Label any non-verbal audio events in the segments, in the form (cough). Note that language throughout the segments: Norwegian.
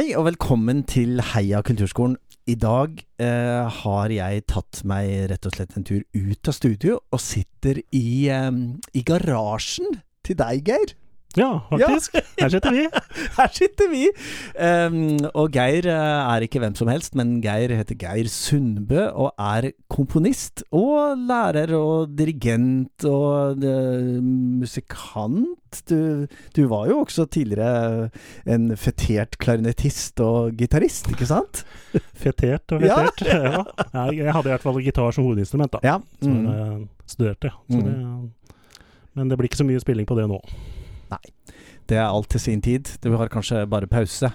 Hei og velkommen til Heia kulturskolen. I dag eh, har jeg tatt meg rett og slett en tur ut av studio og sitter i, eh, i garasjen til deg, Geir. Ja, faktisk. Her sitter vi. (laughs) Her sitter vi. Um, og Geir eh, er ikke hvem som helst, men Geir heter Geir Sundbø og er komponist og lærer og dirigent og uh, musikant. Du, du, var jo også tidligere en fetert klarinettist og gitarist, ikke sant? (laughs) Fetert og fetert, ja. ja. Jeg hadde i hvert fall gitar som hovedinstrument, da. Ja. Mm. Så jeg studerte. Mm. det, men det blir ikke så mye spilling på det nå. Nei. Det er alt til sin tid. Du har kanskje bare pause.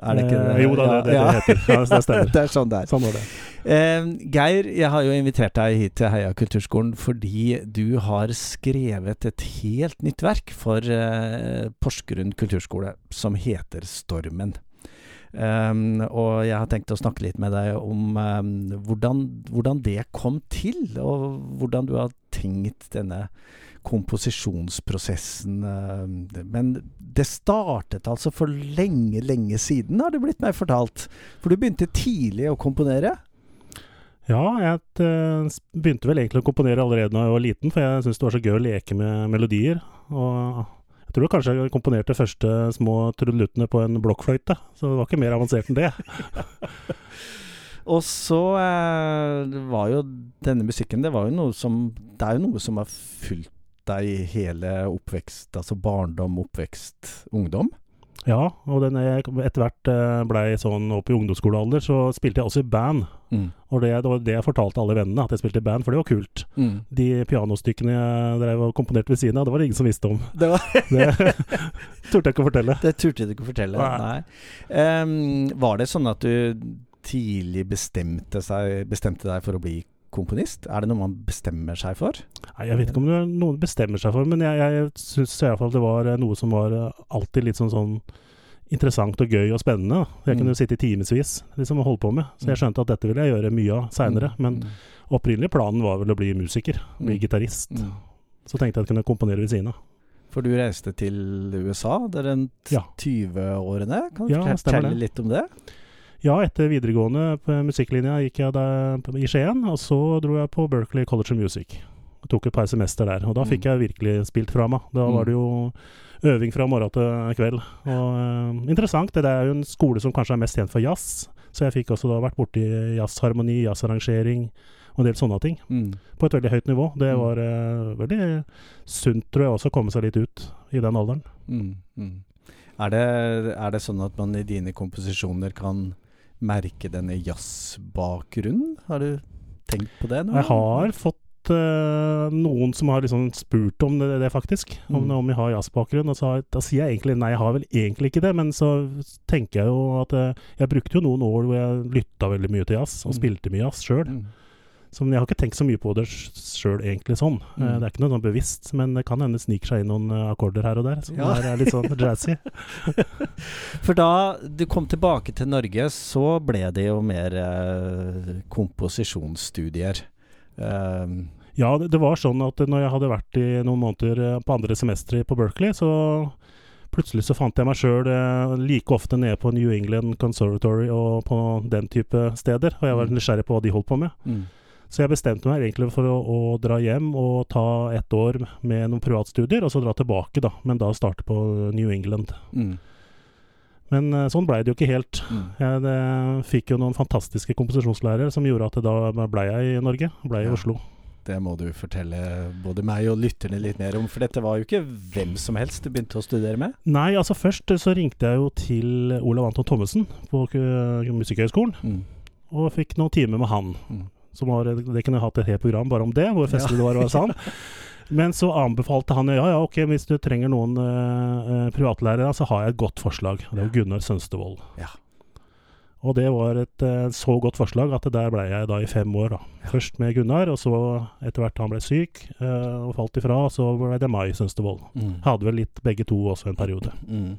Er det ikke det? Eh, jo da, det, det, ja. det heter. Ja, det (laughs) stemmer. det er sånn det er. Sånn er det. Eh, Geir, jeg har jo invitert deg hit til Heia kulturskolen fordi du har skrevet et helt nytt verk for eh, Porsgrunn kulturskole som heter Stormen. Um, og jeg har tenkt å snakke litt med deg om um, hvordan, hvordan, det kom til, og hvordan du har tenkt denne komposisjonsprosessen. Uh, men det startet altså for lenge, lenge siden, har det blitt meg fortalt. For du begynte tidlig å komponere? Ja, jeg uh, begynte vel egentlig å komponere allerede da jeg var liten, for jeg syntes det var så gøy å leke med melodier. Og jeg tror kanskje jeg komponerte første små trudeluttene på en blokkfløyte, så det var ikke mer avansert enn det. (laughs) Og så eh, var jo denne musikken Det var jo noe som Det er jo noe som har fulgt deg i hele oppvekst, altså barndom, oppvekst, ungdom? Ja, og den jeg etter hvert eh, blei sånn opp i ungdomsskolealder, så spilte jeg også i band. Mm. Og det, det, var det jeg fortalte alle vennene, at jeg spilte i band, for det var kult. Mm. De pianostykkene jeg drev og komponerte ved siden av, det var det ingen som visste om. Det, var (laughs) det turte jeg ikke å fortelle. Det turte du ikke å fortelle, nei. nei. Um, var det sånn at du tidlig bestemte, seg, bestemte deg for å bli komponist? Er det noe man bestemmer seg for? Nei, Jeg vet ikke om det er noe man bestemmer seg for, men jeg, jeg syns iallfall det var eh, noe som var eh, alltid litt sånn, sånn interessant og gøy og spennende. Jeg kunne jo sitte i timevis liksom, og holde på med. Så jeg mm. skjønte at dette ville jeg gjøre mye av seinere. Mm. Men mm. opprinnelig planen var vel å bli musiker, bli mm. gitarist. Mm. Så tenkte jeg at jeg kunne komponere ved siden av. For du reiste til USA, det er den 20-årene. Kan du ja, fortelle litt om det? Ja, etter videregående på musikklinja gikk jeg der i Skien, og så dro jeg på Berkeley College of Music. Jeg tok et par semester der, og da fikk mm. jeg virkelig spilt fra meg. Da var det jo øving fra morgen til kveld. Og uh, interessant. Det er jo en skole som kanskje er mest kjent for jazz, så jeg fikk også da vært borti jazzharmoni, jazzarrangering og en del sånne ting. Mm. På et veldig høyt nivå. Det mm. var uh, veldig sunt, tror jeg, også å komme seg litt ut i den alderen. Mm. mm. Er, det, er det sånn at man i dine komposisjoner kan merke denne jazzbakgrunnen? Har du tenkt på det? Nå? Jeg har fått uh, noen som har liksom spurt om det, det faktisk. Om, mm. om jeg har jazzbakgrunn. Og så har, da sier jeg egentlig nei, jeg har vel egentlig ikke det. Men så tenker jeg jo at uh, jeg brukte jo noen år hvor jeg lytta veldig mye til jazz, og mm. spilte mye jazz sjøl. Mm. Så jeg har ikke tenkt så mye på det sjøl, egentlig sånn. Mm. Uh, det er ikke noe sånn bevisst, men det kan hende sniker seg inn noen uh, akkorder her og der som ja. er litt sånn (laughs) jazzy. (laughs) For da du kom tilbake til Norge, så ble det jo mer eh, komposisjonsstudier. ja, det, det, var sånn at når jeg hadde vært i noen måneder på andre semester på Berkeley, så plutselig så fant jeg meg sjøl like ofte nede på New England Conservatory og på den type steder. Og jeg var mm. nysgjerrig på hva de holdt på med. Mm. Så jeg bestemte meg egentlig for å, å, dra hjem og ta ett år med noen privatstudier, og så dra tilbake, da. Men da starte på New England. Mm. Men uh, sånn blei det jo ikke helt. Mm. Jeg det, fikk jo noen fantastiske komposisjonslærere som gjorde at da blei jeg i Norge. Blei ja. i Oslo. Det må du fortelle både meg og lytterne litt mer om, for dette var jo ikke hvem som helst du begynte å studere med? Nei, altså først så ringte jeg jo til Olav Anton Thommessen på Musikkhøgskolen, mm. og fikk noen timer med han. Mm. Var, det kunne jeg hatt et helt program bare om det, hvor festlig det var å være sann. Men så anbefalte han ja, ja, ok, hvis du trenger noen uh, privatlærere, så har jeg et godt forslag. Det var Gunnar Sønstevold. Ja. Og det var et uh, så godt forslag at der ble jeg da i fem år. da. Først med Gunnar, og så etter hvert han ble syk uh, og falt ifra, og så ble det Mai Sønstevold. Mm. Hadde vel litt begge to også en periode. Mm.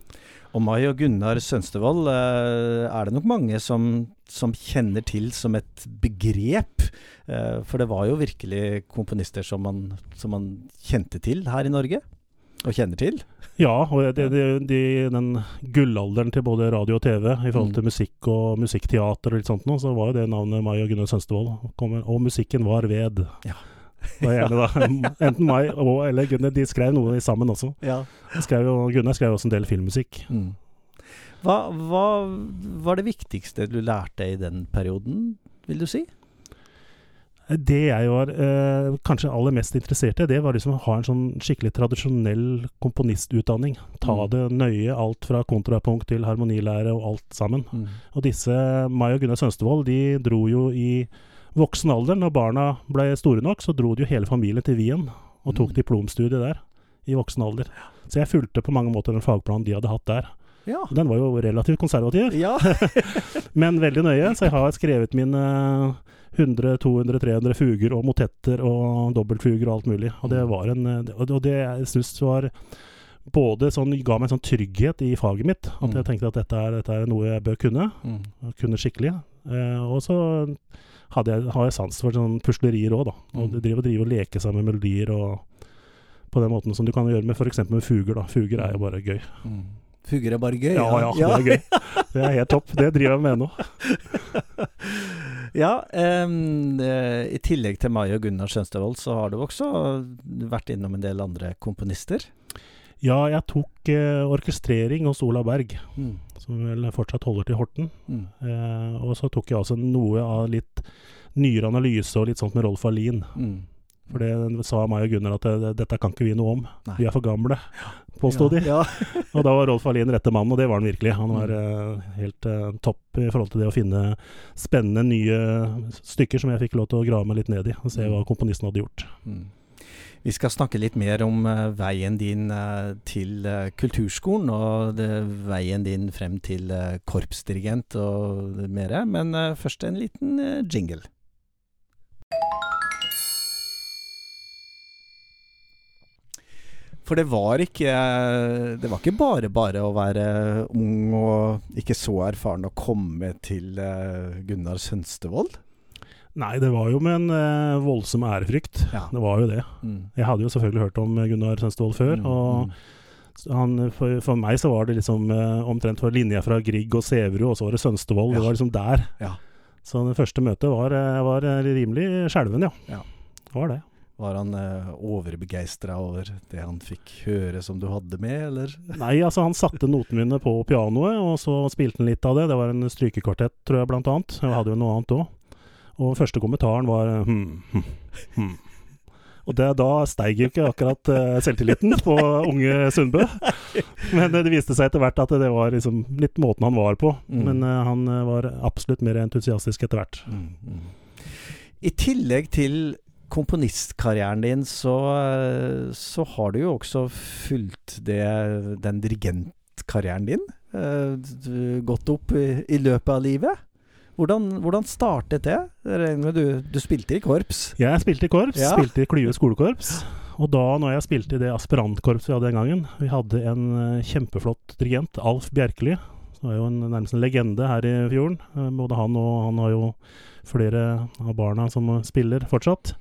Og Mai og Gunnar Sønstevold uh, er det nok mange som, som, kjenner til som et begrep. Uh, for det var jo virkelig komponister som man, som man, kjente til her i Norge. Og kjenner til? Ja, og det, det, de, den gullalderen til både radio og TV i forhold Mm. til musikk og musikkteater og litt sånt noe, så var jo det navnet Mai og Gunnar Sønstevold. Og musikken var ved. Ja. Det gjerne (laughs) Enten meg og eller Gunnar. De skrev noe sammen også. Ja. Skrev jo, Gunnar skrev også en del filmmusikk. Mm. Hva, hva var det viktigste du lærte i den perioden, vil du si? Det jeg var eh, kanskje aller mest interessert i, det var liksom å ha en sånn skikkelig tradisjonell komponistutdanning. Ta Mm. det nøye, alt fra kontrapunkt til harmonilære og alt sammen. Mm. Og disse, Mai og Gunnar Sønstevold, de dro jo i voksen alder. Når barna ble store nok, så dro de jo hele familien til Wien og tok Mm. diplomstudie der. I voksen alder. Så jeg fulgte på mange måter den fagplanen de hadde hatt der. Ja. Den var jo relativt konservativ, ja. (laughs) men veldig nøye. Så jeg har skrevet mine 100, 200, 300 fuger og motetter og dobbeltfuger og alt mulig. Og det var en eh, Og det jeg syns var både sånn ga meg en sånn trygghet i faget mitt. At Mm. jeg tenkte at dette er, dette er noe jeg bør kunne. Mm. Kunne skikkelig. Eh, og så hadde jeg, har jeg sans for sånn puslerier òg, da. Og Mm. drive, driver og leke seg med melodier og på den måten som du kan gjøre med f.eks. med fuger. da. Fuger er jo bare gøy. Mm. Fuger er bare gøy? Ja, ja, det er gøy. (laughs) Det er helt topp. Det driver jeg med nå. (laughs) Ja, eh, i tillegg til Mai og Gunnar Skjønstadvold, så har du også vært innom en del andre komponister. Ja, jeg tok eh, orkestrering hos Ola Berg, Mm. som vel fortsatt holder til Horten. Mm. Eh, og så tok jeg også noe av litt nyere analyse og litt sånt med Rolf Alin. Mm. For det sa meg og Gunnar at det, dette kan ikke vi noe om. Nei. Vi er for gamle, påsto ja, de. Ja. (laughs) Og da var Rolf Alin rette mann, og det var han virkelig. Han var Mm. eh, helt uh, topp i forhold til det å finne spennende nye stykker som jeg fikk lov til å grave meg litt ned i, og se hva komponisten hadde gjort. Mm. Vi skal snakke litt mer om uh, veien din uh, til uh, kulturskolen, og det, veien din frem til eh, korpsdirigent og mere. Men eh, først en liten eh, jingle. For det var ikke Det var ikke bare bare å være ung og ikke så erfaren å komme til eh, Gunnar Sønstevold. Nei, det var jo med en eh, voldsom ærefrykt. Ja. Det var jo det. Mm. Jeg hadde jo selvfølgelig hørt om Gunnar Sønstevold før. Mm, og han, for, for meg så var det liksom eh, omtrent for linja fra Grieg og Sæverud, og så var det Sønstevold. Ja. Det var liksom der. Ja. Så det første møtet var, eh, var eh, rimelig skjelven, ja. Ja. Det var det. Var han eh, overbegeistra over det han fikk høre som du hadde med, eller? (laughs) Nei, altså han satte notene mine på pianoet, og så spilte han litt av det. Det var en strykekvartett, tror jeg, blant annet. Jeg hadde jo noe annet òg. Og første kommentaren var hm, hm, hm. Og det, da steig jo ikke akkurat eh, selvtilliten på unge Sundbø. Men eh, det viste seg etter hvert at det var liksom litt måten han var på. Mm. Men eh, han var absolutt mer entusiastisk etter hvert. Mm, mm. I tillegg til komponistkarrieren din, så, så har du jo også fulgt det, den dirigentkarrieren din. eh, gått opp i, i løpet av livet. Hvordan, hvordan startet det? Du, du spilte i korps? Jeg spilte i korps, Ja. spilte i Klyve skolekorps. Og da når jeg spilte i det aspirantkorpset vi hadde den gangen Vi hadde en eh, kjempeflott dirigent, Alf Bjerkeli. Som er jo en, nærmest en legende her i fjorden. Eh, Både han og han har jo flere av barna som spiller fortsatt.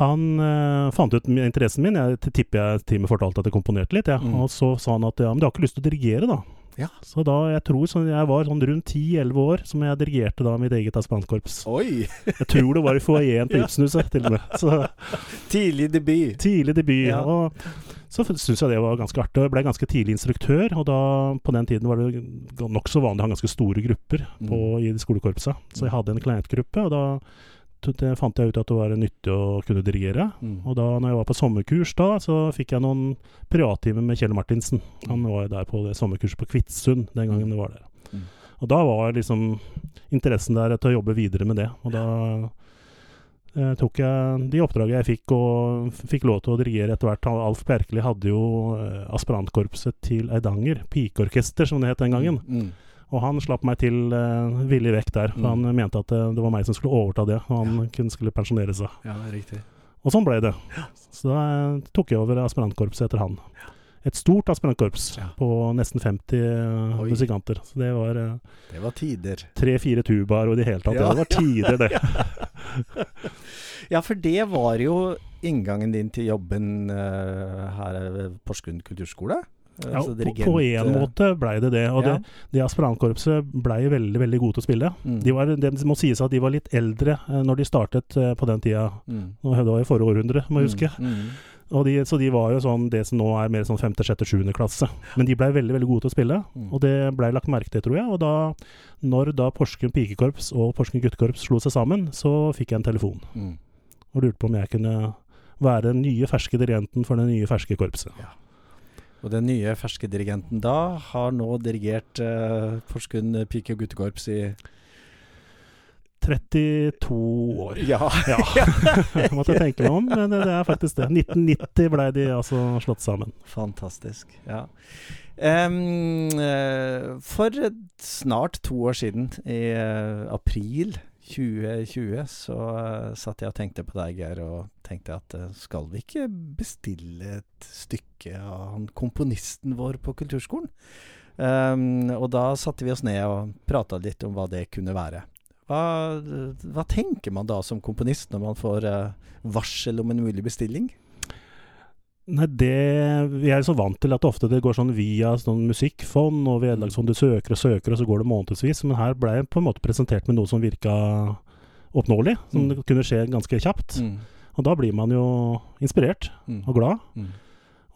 Han eh, fant ut interessen min. Jeg tipper jeg teamet fortalte at jeg komponerte litt. Ja. Mm. Og så sa han at ja, men du har ikke lyst til å dirigere, da? Ja. Så da, jeg tror sånn, jeg var sånn rundt 10-11 år som jeg dirigerte da mitt eget aspanskorps. Oi! Jeg tror det var i foajeen (laughs) Ja. Ibsenhuset, til og med. Så (laughs) Tidlig debut. tidlig debut. Ja. Og så syns jeg det var ganske artig. Jeg ble ganske tidlig instruktør, og da, på den tiden var det nokså vanlig å ha ganske store grupper på, Mm. i skolekorpsa. Så jeg hadde en kleinetgruppe, og da det fant jeg ut at det var nyttig å kunne dirigere. Mm. Og da når jeg var på sommerkurs da, så fikk jeg noen privattimer med Kjell Martinsen. Han var jo der på det sommerkurset på Kvitsund den gangen det var der. Mm. Og da var liksom interessen der til å jobbe videre med det. Og da eh, tok jeg de oppdragene jeg fikk, og fikk lov til å dirigere etter hvert. Alf Bjerkeli hadde jo eh, aspirantkorpset til Eidanger, pikeorkester som det het den gangen. Mm. Og han slapp meg til uh, villig vekk der, for Mm. han mente at det, det var meg som skulle overta det, og han kunne skulle pensjonere seg. Ja, riktig. Og sånn ble det. Så da eh, tok jeg over aspirantkorpset etter han. Et stort aspirantkorps Ja. på nesten 50 eh, Oi. musikanter. Så det var eh, Det var tider. tre-fire tubaer og i det hele tatt. Ja. Det var tider, det. (laughs) Ja, for det var jo inngangen din til jobben uh, her ved Porsgrunn kulturskole? Ja, altså, på, på en måte blei det det. Og ja. det, det aspirantkorpset blei veldig veldig gode til å spille. Mm. De var, det må sies at de var litt eldre uh, når de startet på den tida. Mm. Det var i forrige århundre, må jeg huske. Mm. mm. De, så de var jo sånn det som nå er mer sånn femte, sjette, sjuende klasse. Men de blei veldig veldig gode til å spille, mm. og det blei lagt merke til, tror jeg. Og da, når da Porsgrunn pikekorps og Porsgrunn guttekorps slo seg sammen, så fikk jeg en telefon. Mm. Og lurte på om jeg kunne være den nye ferske dirigenten for det nye ferske korpset. Ja. Og den nye ferske dirigenten da har nå dirigert uh, Porsgrunn pike- og guttekorps i 32 år. Ja. (laughs) ja. Måtte tenke meg om, men det er faktisk det. 1990 blei de altså slått sammen. Fantastisk. Ja. Um, for snart to år siden, i april 2020, så uh, satt jeg og tenkte på deg, Geir, og tenkte at uh, skal vi ikke bestille et stykke av han komponisten vår på kulturskolen? Um, og da satte vi oss ned og prata litt om hva det kunne være. Hva, hva, tenker man da som komponist når man får uh, varsel om en mulig bestilling? Nei, det Vi er så vant til at ofte det går sånn via sånn musikkfond og vederlagsfond. Du søker og søker, og så går det månedsvis. Men her ble jeg på en måte presentert med noe som virka oppnåelig. Som mm. kunne skje ganske kjapt. Mm. Og da blir man jo inspirert mm. og glad. Mm.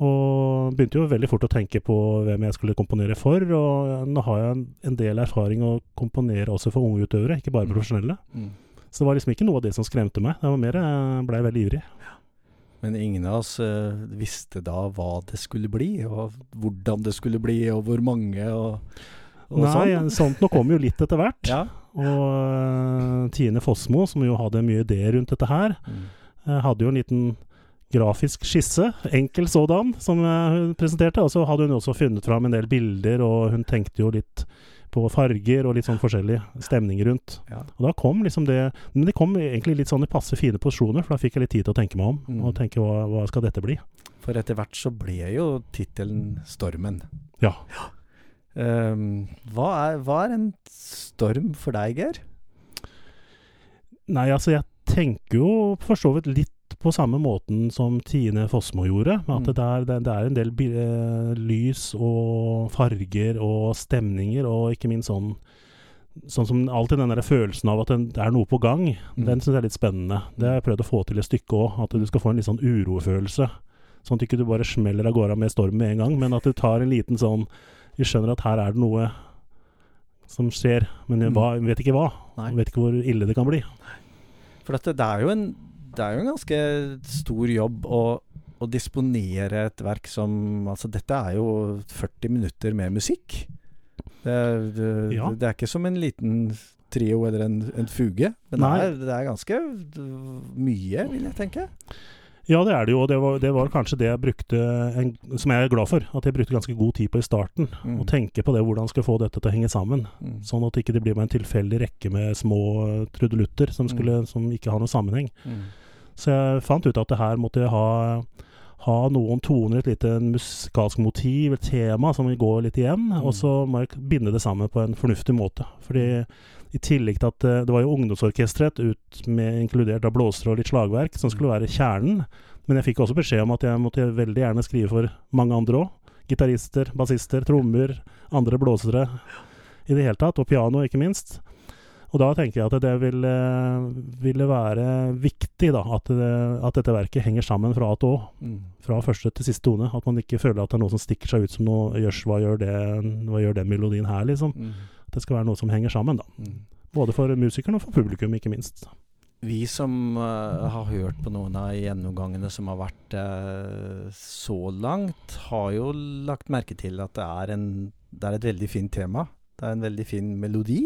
Og begynte jo veldig fort å tenke på hvem jeg skulle komponere for. Og nå har jeg en del erfaring å komponere også for unge utøvere, ikke bare mm. profesjonelle. Mm. Så det var liksom ikke noe av det som skremte meg. Det var mer jeg blei veldig ivrig. Ja. Men ingen av oss uh, visste da hva det skulle bli, og hvordan det skulle bli, og hvor mange, og, og Nei, sånn. sånt nå kom jo litt etter hvert. Ja. Og uh, Tine Fossmo, som jo hadde mye ideer rundt dette her, mm. uh, hadde jo en liten grafisk skisse, enkel sådan, som hun presenterte. Og så hadde hun også funnet fram en del bilder, og hun tenkte jo litt på farger og litt sånn forskjellig stemning rundt. Ja. Og da kom liksom det Men det kom egentlig litt sånn i passe fine posisjoner, for da fikk jeg litt tid til å tenke meg om. Mm. Og tenke hva, hva skal dette bli? For etter hvert så ble jo tittelen 'Stormen'. Ja. Um, hva, er, hva er en storm for deg, Geir? Nei, altså jeg tenker jo for så vidt litt på samme måten som Tine Fossmo gjorde. At mm. det, er, det, er, en del eh, lys og farger og stemninger, og ikke minst sånn Sånn som alltid den der følelsen av at det er noe på gang, mm. den syns jeg er litt spennende. Det har jeg prøvd å få til et stykke òg, at du skal få en litt sånn urofølelse. Sånn at du ikke bare smeller av gårde med stormen med en gang, men at du tar en liten sånn Vi skjønner at her er det noe som skjer, men mm. vet ikke hva. Vi vet ikke hvor ille det kan bli. For dette, det er jo en det er jo en ganske stor jobb å, å disponere et verk som Altså, dette er jo 40 minutter med musikk. Det, det, ja. det er ikke som en liten trio eller en, en fuge. Men det er, det er, ganske mye, vil jeg tenke. Ja, det er det jo. Og det var, det var kanskje det jeg brukte, en, som jeg er glad for, at jeg brukte ganske god tid på i starten. Mm. Å tenke på det, hvordan skal jeg få dette til å henge sammen. Mm. Sånn at det ikke blir en tilfeldig rekke med små trudelutter som, skulle, mm. som ikke har noen sammenheng. Mm. Så jeg fant ut at det her måtte jeg ha, ha noen toner, et lite musikalsk motiv, et tema som går gå litt igjen. Mm. Og så må jeg binde det sammen på en fornuftig måte. Fordi i tillegg til at eh, det var jo ungdomsorkesteret, ut med inkludert av blåsere og litt slagverk, som skulle være kjernen. Men jeg fikk også beskjed om at jeg måtte veldig gjerne skrive for mange andre òg. Gitarister, bassister, trommer, andre blåsere i det hele tatt. Og piano, ikke minst. Og da tenker jeg at det ville, ville være viktig da, at, det, at, dette verket henger sammen fra A til Å. Mm. Fra første til siste tone. At man ikke føler at det er noe som stikker seg ut som noe Jøss, hva, hva gjør den melodien her, liksom? Mm. At det skal være noe som henger sammen, da. Mm. Både for musikeren og for publikum, ikke minst. Vi som uh, har hørt på noen av gjennomgangene som har vært uh, så langt, har jo lagt merke til at det er, en, det er et veldig fint tema. Det er en veldig fin melodi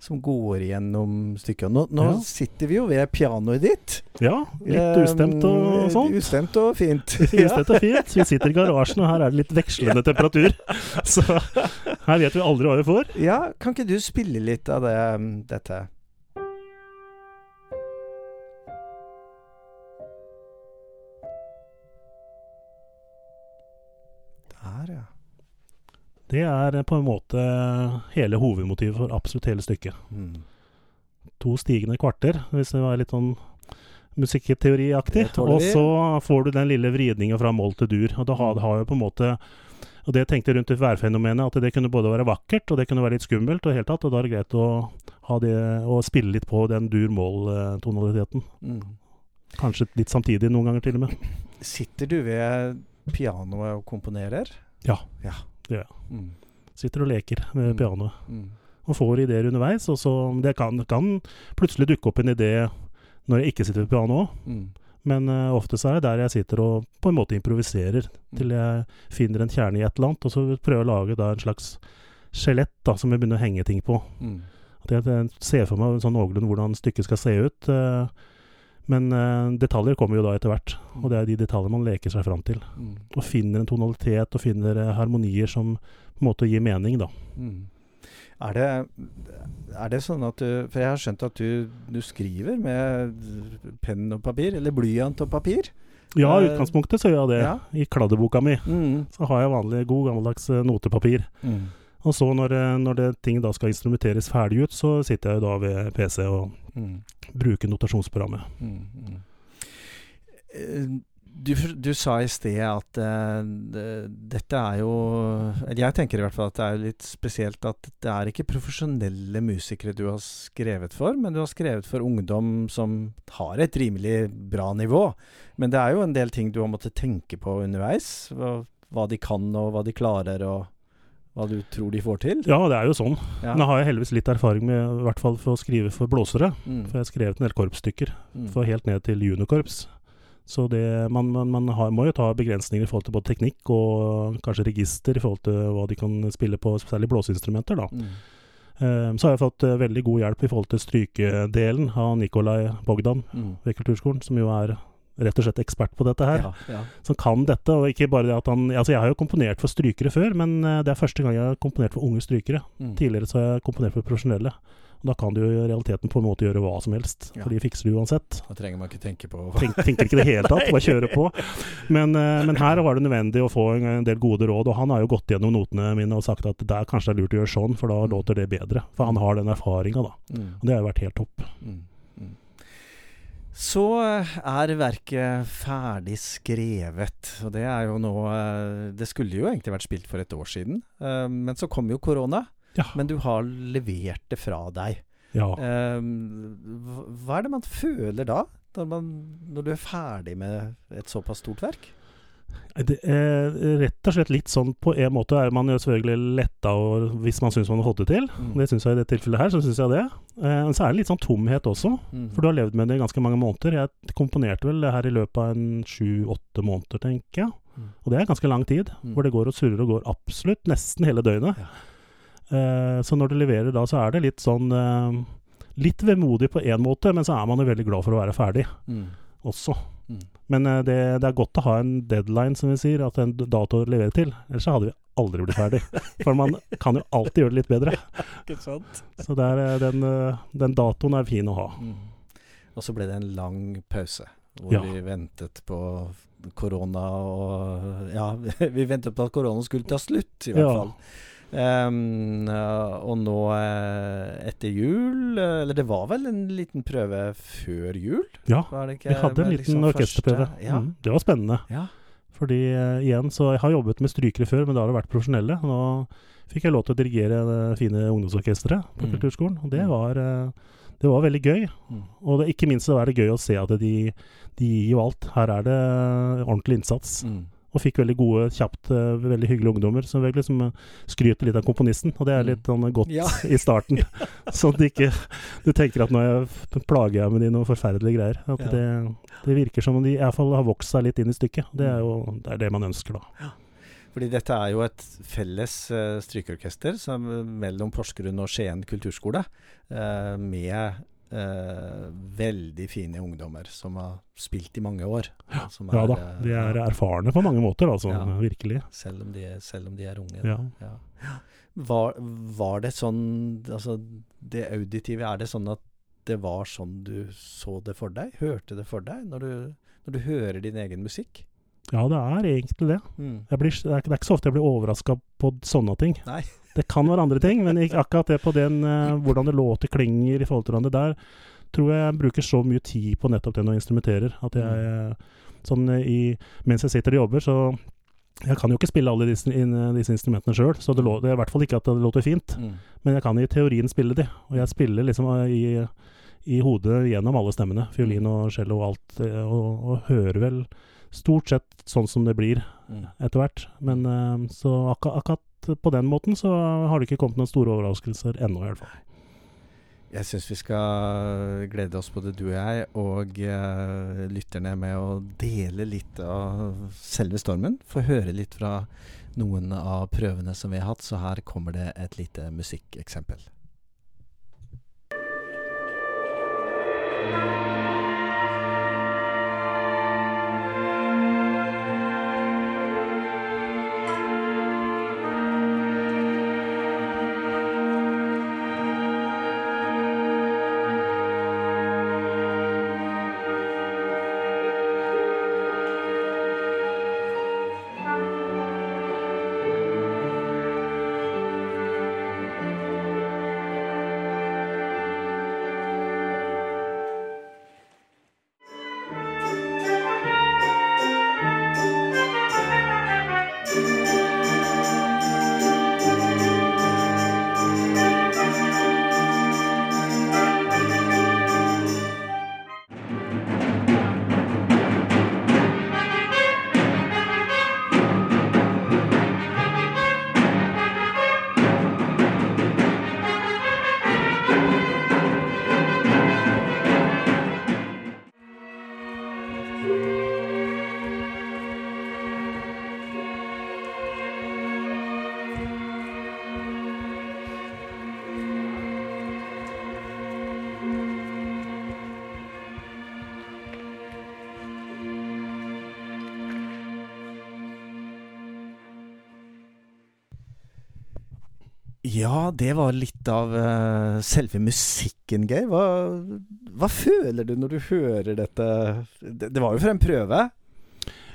som går gjennom stykket. Nå, nå ja. sitter vi jo ved pianoet ditt. Ja, litt ustemt og sånt. Ustemt og fint. (laughs) ustemt og fint. Vi sitter i garasjen, og her er det litt vekslende temperatur. (laughs) Så her vet vi aldri hva vi får. Ja, kan ikke du spille litt av det, dette? Det er på en måte hele hovedmotivet for absolutt hele stykket. Mm. To stigende kvarter, hvis det var litt sånn musikkteoriaktig. Det Og så får du den lille vridninga fra moll til dur. Og da har, har jo på en måte Og det jeg tenkte rundt et værfenomenet, at det kunne både være vakkert og det kunne være litt skummelt. Og, tatt, og da er det greit å, ha det, å spille litt på den dur-moll-tonaliteten. Mm. Kanskje litt samtidig noen ganger, til og med. Sitter du ved pianoet og komponerer? Ja. ja. Gjør jeg. Mm. Sitter og leker med Mm. pianoet. Mm. Og får ideer underveis. Og så Det kan, kan plutselig dukke opp en idé når jeg ikke sitter ved pianoet òg. Mm. Men uh, ofte så er det der jeg sitter og på en måte improviserer. Til jeg finner en kjerne i et eller annet, og så prøver jeg å lage da en slags skjelett da, som jeg begynner å henge ting på. Mm. At jeg, jeg ser for meg sånn noenlunde hvordan stykket skal se ut. eh, men uh, detaljer kommer jo da etter hvert, og det er de detaljene man leker seg fram til. Mm. Og finner en tonalitet og finner uh, harmonier som på en måte gir mening, da. Mm. Er det, er det sånn at du For jeg har skjønt at du, du skriver med penn og papir, eller blyant og papir? Ja, i Eh, utgangspunktet så gjør jeg det. ja. I kladdeboka mi Mm. så har jeg vanlig god gammeldags notepapir. Mm. Og så når, eh, når det, ting da skal instrumenteres ferdig ut, så sitter jeg jo da ved PC og Mm. bruker notasjonsprogrammet. Mm. Mm. Eh, Du, du sa i sted at uh, det- dette er jo Eller jeg tenker i hvert fall at det er litt spesielt at det er ikke profesjonelle musikere du har skrevet for, men du har skrevet for ungdom som har et rimelig bra nivå. Men det er jo en del ting du har måttet tenke på underveis. Hva, hva de kan, og hva de klarer, og hva du tror de får til. Ja, det er jo sånn. Ja. Nå har jeg heldigvis litt erfaring med i hvert fall for å skrive for blåsere. Mm. For jeg har skrevet en del korpsstykker, Mm. for helt ned til juniorkorps. Så det, man, man, man har, må jo ta begrensninger i forhold til både teknikk og kanskje register i forhold til hva de kan spille på, særlig blåseinstrumenter. da. Mm. Um, så har jeg fått eh, veldig god hjelp i forhold til strykedelen av Nikolai Bogdan Mm. ved Kulturskolen, som jo er rett og slett ekspert på dette her. Ja, ja. Som kan dette, og ikke bare det at han Altså, jeg har jo komponert for strykere før, men eh, det er første gang jeg har komponert for unge strykere. Mm. Tidligere så har jeg komponert for profesjonelle. Da kan du jo i realiteten på en måte gjøre hva som helst, Ja. for de fikser du uansett. Da trenger man ikke tenke på Tenk, tenker ikke i det hele tatt, bare kjøre på. (laughs) Men, eh, men her var det nødvendig å få en, del gode råd, og han har jo gått gjennom notene mine og sagt at det er kanskje det er lurt å gjøre sånn, for da Mm. låter det bedre. For han har den erfaringa, da. Mm. Og det har jo vært helt topp. Mm. Så eh, er verket ferdig skrevet, og det er jo nå eh, Det skulle jo egentlig vært spilt for et år siden, eh, men så kom jo korona. Ja. Men du har levert det fra deg. Ja. Hva er det man føler da, når, man, når du er ferdig med et såpass stort verk? Det er rett og slett litt sånn På en måte er man jo selvfølgelig letta over hvis man syns man har fått det til. Mm. Det syns jeg i det tilfellet her. så synes jeg det. Eh, Men så er det litt sånn tomhet også. Mm. For du har levd med det i ganske mange måneder. Jeg komponerte vel det her i løpet av en sju-åtte måneder, tenker jeg. Mm. Og det er ganske lang tid. Mm. Hvor det går og surrer og går absolutt nesten hele døgnet. Ja. Eh, så når du leverer da, så er det litt sånn eh, Litt vemodig på én måte, men så er man jo veldig glad for å være ferdig Mm. også. Mm. Men uh, det, det er godt å ha en deadline, som vi sier, at en dato å levere til. Ellers så hadde vi aldri blitt ferdig. For man kan jo alltid gjøre det litt bedre. (laughs) Ikke sant? Så det er, eh, den, eh, den datoen er fin å ha. Mm. Og så ble det en lang pause, hvor Ja. vi ventet på korona og Ja, (laughs) vi ventet på at korona skulle ta slutt, i hvert Ja. fall. Eh, og nå eh, etter jul eh, Eller det var vel en liten prøve før jul? Ja, vi hadde en liten liksom orkesterprøve. Ja. Mm, det var spennende. ja. Fordi eh, igjen, så jeg har jobbet med strykere før, men da har det vært profesjonelle. Nå fikk jeg lov til å dirigere det fine ungdomsorkesteret på Mm. kulturskolen, og det Mm. var, det var veldig gøy. Mm. Og det, ikke minst så er det gøy å se at de, de gir jo alt. Her er det ordentlig innsats. Mm. Og fikk veldig gode, kjapt, eh, veldig hyggelige ungdommer som liksom eh, skryter litt av komponisten. Og det er litt sånn godt. Ja. (laughs) i starten. (laughs) sånn at du ikke du tenker at nå jeg- plager jeg med de noe forferdelige greier. At Ja. det, det virker som om de i hvert fall har vokst seg litt inn i stykket. Det er jo det, er det man ønsker, da. Fordi dette er jo et felles uh, strykeorkester som, mellom Porsgrunn og Skien kulturskole, uh, med eh, veldig fine ungdommer som har spilt i mange år. og er, Ja da. eh, De er erfarne på mange måter, altså. Ja. Virkelig. selv, om de, er- om de er unge. Ja. Ja. Var, var det sånn Altså, det auditive, er det sånn at det var sånn du så det for deg? Hørte det for deg når du, når du hører din egen musikk? Ja, det er egentlig det. Mm. Blir, det, er, det er ikke så ofte jeg blir overraska på sånne ting. Nei. Det kan være andre ting, men ikke akkurat det på den eh, hvordan det låter, klinger i forhold til hverandre. Der tror jeg bruker så mye tid på nettopp når jeg instrumenterer, at jeg sånn i Mens jeg sitter og jobber, så jeg kan jo ikke spille alle disse, disse instrumentene sjøl, så det, lå, det, er i hvert fall ikke at det låter fint. Mm. Men jeg kan i teorien spille de, og jeg spiller liksom i, i hodet gjennom alle stemmene. Fiolin og cello og alt, og, og hører vel stort sett sånn som det blir mm. etter hvert. Men så akkurat, akkurat på den måten så har det ikke kommet noen store overraskelser ennå, i hvert fall. Jeg syns vi skal glede oss både du og jeg og uh, lytterne med å dele litt av selve stormen. Få høre litt fra noen av prøvene som vi har hatt. Så her kommer det et lite musikkeksempel. Ja, det var litt av uh, selve musikken, Geir. Hva, hva, føler du når du hører dette? Det, det var jo for en prøve?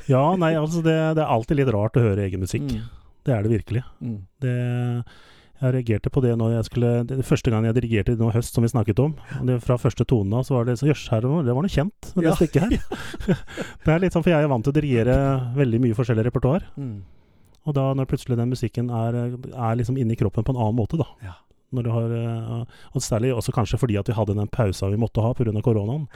Ja, nei, altså det, det, er alltid litt rart å høre egen musikk. Mm. Det er det virkelig. Mm. Det, jeg reagerte på det når jeg skulle det, Første gang jeg dirigerte nå høst, som vi snakket om. Det, fra første tone av så var det så Jøss, det var noe kjent med det ja. stykket her. (laughs) det er litt sånn, for jeg er vant til å dirigere veldig mye forskjellig repertoar. Mm. Og da når plutselig den musikken er, er liksom inni kroppen på en annen måte, da. Ja. Når du har, eh, og særlig også kanskje fordi at vi hadde den pausa vi måtte ha pga. koronaen.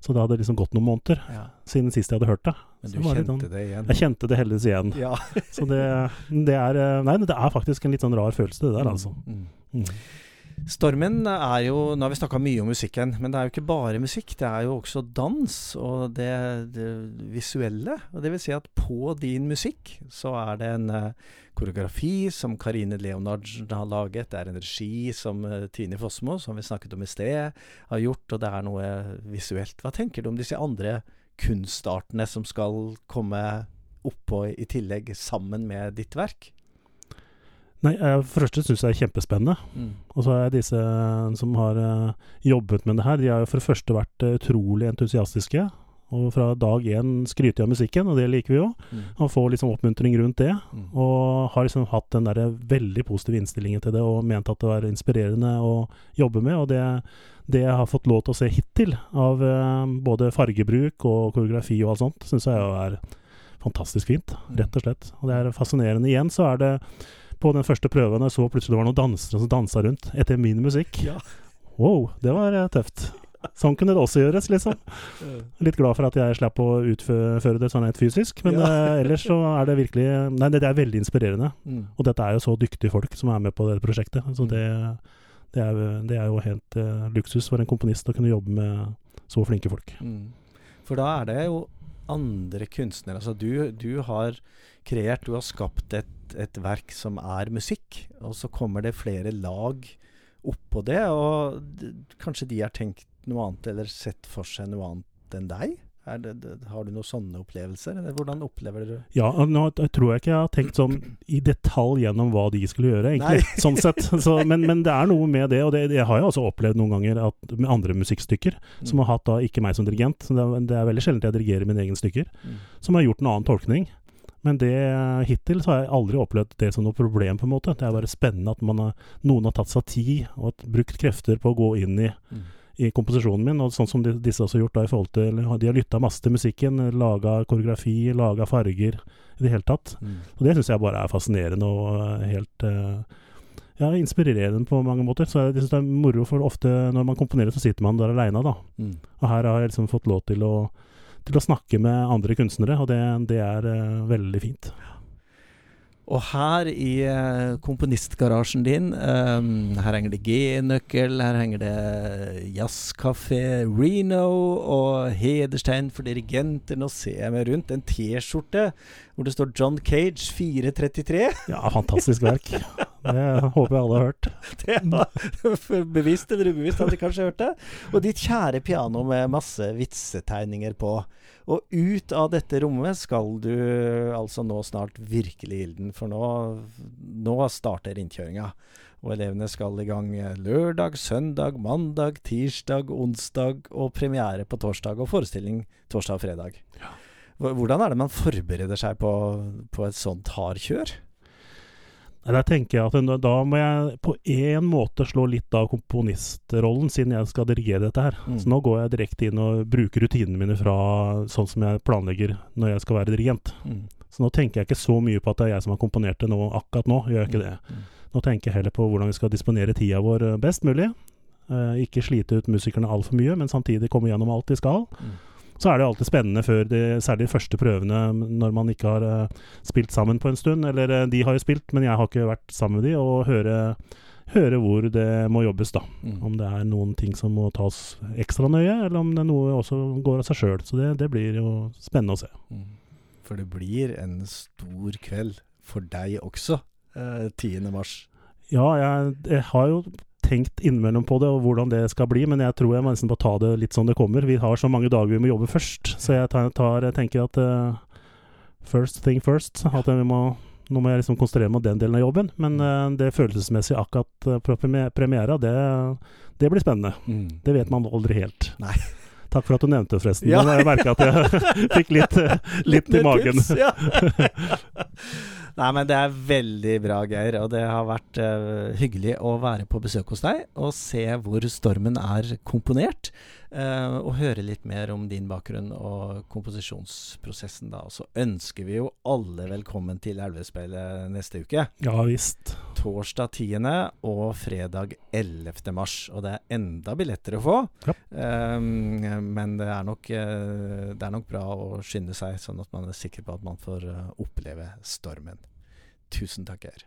Så det hadde liksom gått noen måneder ja. siden sist jeg hadde hørt det. Men du kjente det, sånn, det igjen? Jeg kjente det heldigvis igjen. Ja. så det, det, er eh, Nei, det er faktisk en litt sånn rar følelse, det der, mm, altså. Mm. Mm. Stormen er jo Nå har vi snakka mye om musikken, men det er jo ikke bare musikk. Det er jo også dans og det, det visuelle. Og det vil si at på din musikk så er det en uh, koreografi som Karine Leonardsen har laget. Det er en regi som uh, Tine Fossmo, som vi snakket om i sted, har gjort. Og det er noe visuelt. Hva tenker du om disse andre kunstartene som skal komme oppå i tillegg, sammen med ditt verk? Nei, jeg, For det første syns jeg det er kjempespennende. Mm. Og så er disse som har uh, jobbet med det her, de har jo for det første vært utrolig entusiastiske. Og fra dag én skryter av musikken, og det liker vi jo. Mm. Og får liksom oppmuntring rundt det. Mm. Og har liksom hatt den der veldig positive innstillingen til det, og ment at det var inspirerende å jobbe med. Og det, det jeg har fått lov til å se hittil, av uh, både fargebruk og koreografi og alt sånt, syns jeg jo er fantastisk fint. Mm. Rett og slett. Og det er fascinerende. Igjen så er det på den første prøven jeg så plutselig det var noen dansere som dansa rundt etter min musikk. Ja. Wow, det var uh, tøft. Sånn kunne det også gjøres, liksom. Litt glad for at jeg slapp å utføre det sånn helt fysisk. Men ja. uh, ellers så er det virkelig Nei, det, det er veldig inspirerende. Mm. Og dette er jo så dyktige folk som er med på dette prosjektet. Så mm. det, det, er, det er, jo helt uh, luksus for en komponist å kunne jobbe med så flinke folk. Mm. For da er det jo andre kunstnere. Altså du, du har kreert, du har skapt et et, verk som er musikk, og så kommer det flere lag oppå det, og kanskje de har tenkt noe annet eller sett for seg noe annet enn deg? Det, det, har du noen sånne opplevelser? Eller hvordan opplever du? Ja, nå jeg tror jeg ikke jeg har tenkt sånn i detalj gjennom hva de skulle gjøre, egentlig. (laughs) Sånn sett. Så, men, men, det er noe med det, og det, det har jeg også opplevd noen ganger at, med andre musikkstykker, mm. som har hatt da ikke meg som dirigent. Det er, det er veldig sjelden jeg dirigerer mine egne stykker, mm. som har gjort en annen tolkning. Men det, hittil så har jeg aldri opplevd det som noe problem, på en måte. Det er bare spennende at har, noen har tatt seg tid og brukt krefter på å gå inn i, mm. I komposisjonen min, og sånn som de, disse også har gjort da i forhold til De har lytta masse til musikken, laga koreografi, laga farger i det hele tatt. Mm. Og det syns jeg bare er fascinerende og eh, helt uh, ja, inspirerende på mange måter. Så jeg synes det er moro, for ofte når man komponerer, så sitter man der aleine, da. Mm. Og her har jeg liksom fått lov til å, til å snakke med andre kunstnere, og det, det er uh, veldig fint. Og her i uh, komponistgarasjen din, um, her henger det G-nøkkel, her henger det Jazzkafé Reno og hederstegn for dirigenter. Nå ser jeg meg rundt. En T-skjorte hvor det står John Cage 433. Ja, fantastisk verk. (laughs) Det håper jeg alle har hørt. (laughs) Det var (laughs) Bevisst eller ubevisst hadde de kanskje hørt det. Og ditt kjære piano med masse vitsetegninger på. Og ut av dette rommet skal du altså nå snart virkelig ilden, for nå, nå starter innkjøringa. Og elevene skal i gang lørdag, søndag, mandag, tirsdag, onsdag og premiere på torsdag og forestilling torsdag og fredag. Hvordan er det man forbereder seg på, på et sånt hardkjør? Der tenker jeg at da må jeg på én måte slå litt av komponistrollen, siden jeg skal dirigere dette her. Mm. Så nå går jeg direkte inn og bruker rutinene mine fra sånn som jeg planlegger når jeg skal være dirigent. Mm. Så nå tenker jeg ikke så mye på at det er jeg som har komponert det nå, akkurat nå. gjør jeg ikke mm. det. Nå tenker jeg heller på hvordan vi skal disponere tida vår best mulig. Eh, ikke slite ut musikerne altfor mye, men samtidig komme gjennom alt de skal. Mm. Så er det alltid spennende før de, særlig de første prøvene, når man ikke har uh, spilt sammen på en stund. Eller uh, de har jo spilt, men jeg har ikke vært sammen med de, og høre, høre hvor det må jobbes, da. Mm. Om det er noen ting som må tas ekstra nøye, eller om det er noe også går av seg sjøl. Så det, det, blir jo spennende å se. Mm. For det blir en stor kveld for deg også, eh, 10. mars. Ja, jeg, jeg har jo tenkt innimellom på det, og hvordan det skal bli, men jeg tror jeg må nesten bare ta det litt som det kommer. Vi har så mange dager vi må jobbe først, så jeg, tar, tar, jeg tenker at uh, first thing first. At må, nå må jeg liksom konsentrere meg om den delen av jobben. Men uh, det følelsesmessige akkurat uh, på premiera, det, det, blir spennende. Mm. Det vet man aldri helt. Nei. (laughs) Takk for at du nevnte det, forresten. Ja. Jeg merka at jeg (laughs) fikk litt, litt i magen. Ja. (laughs) Nei, men det er veldig bra, Geir. Og det har vært uh, hyggelig å være på besøk hos deg og se hvor stormen er komponert. Uh, og høre litt mer om din bakgrunn og komposisjonsprosessen, da. Og så ønsker vi jo alle velkommen til Elvespeilet neste uke. Ja visst. Torsdag 10. og fredag 11. mars. Og det er enda billetter å få. Ja. Um, men det er, nok, uh, det er nok bra å skynde seg, sånn at man er sikker på at man får oppleve stormen. Tusen takk, Geir.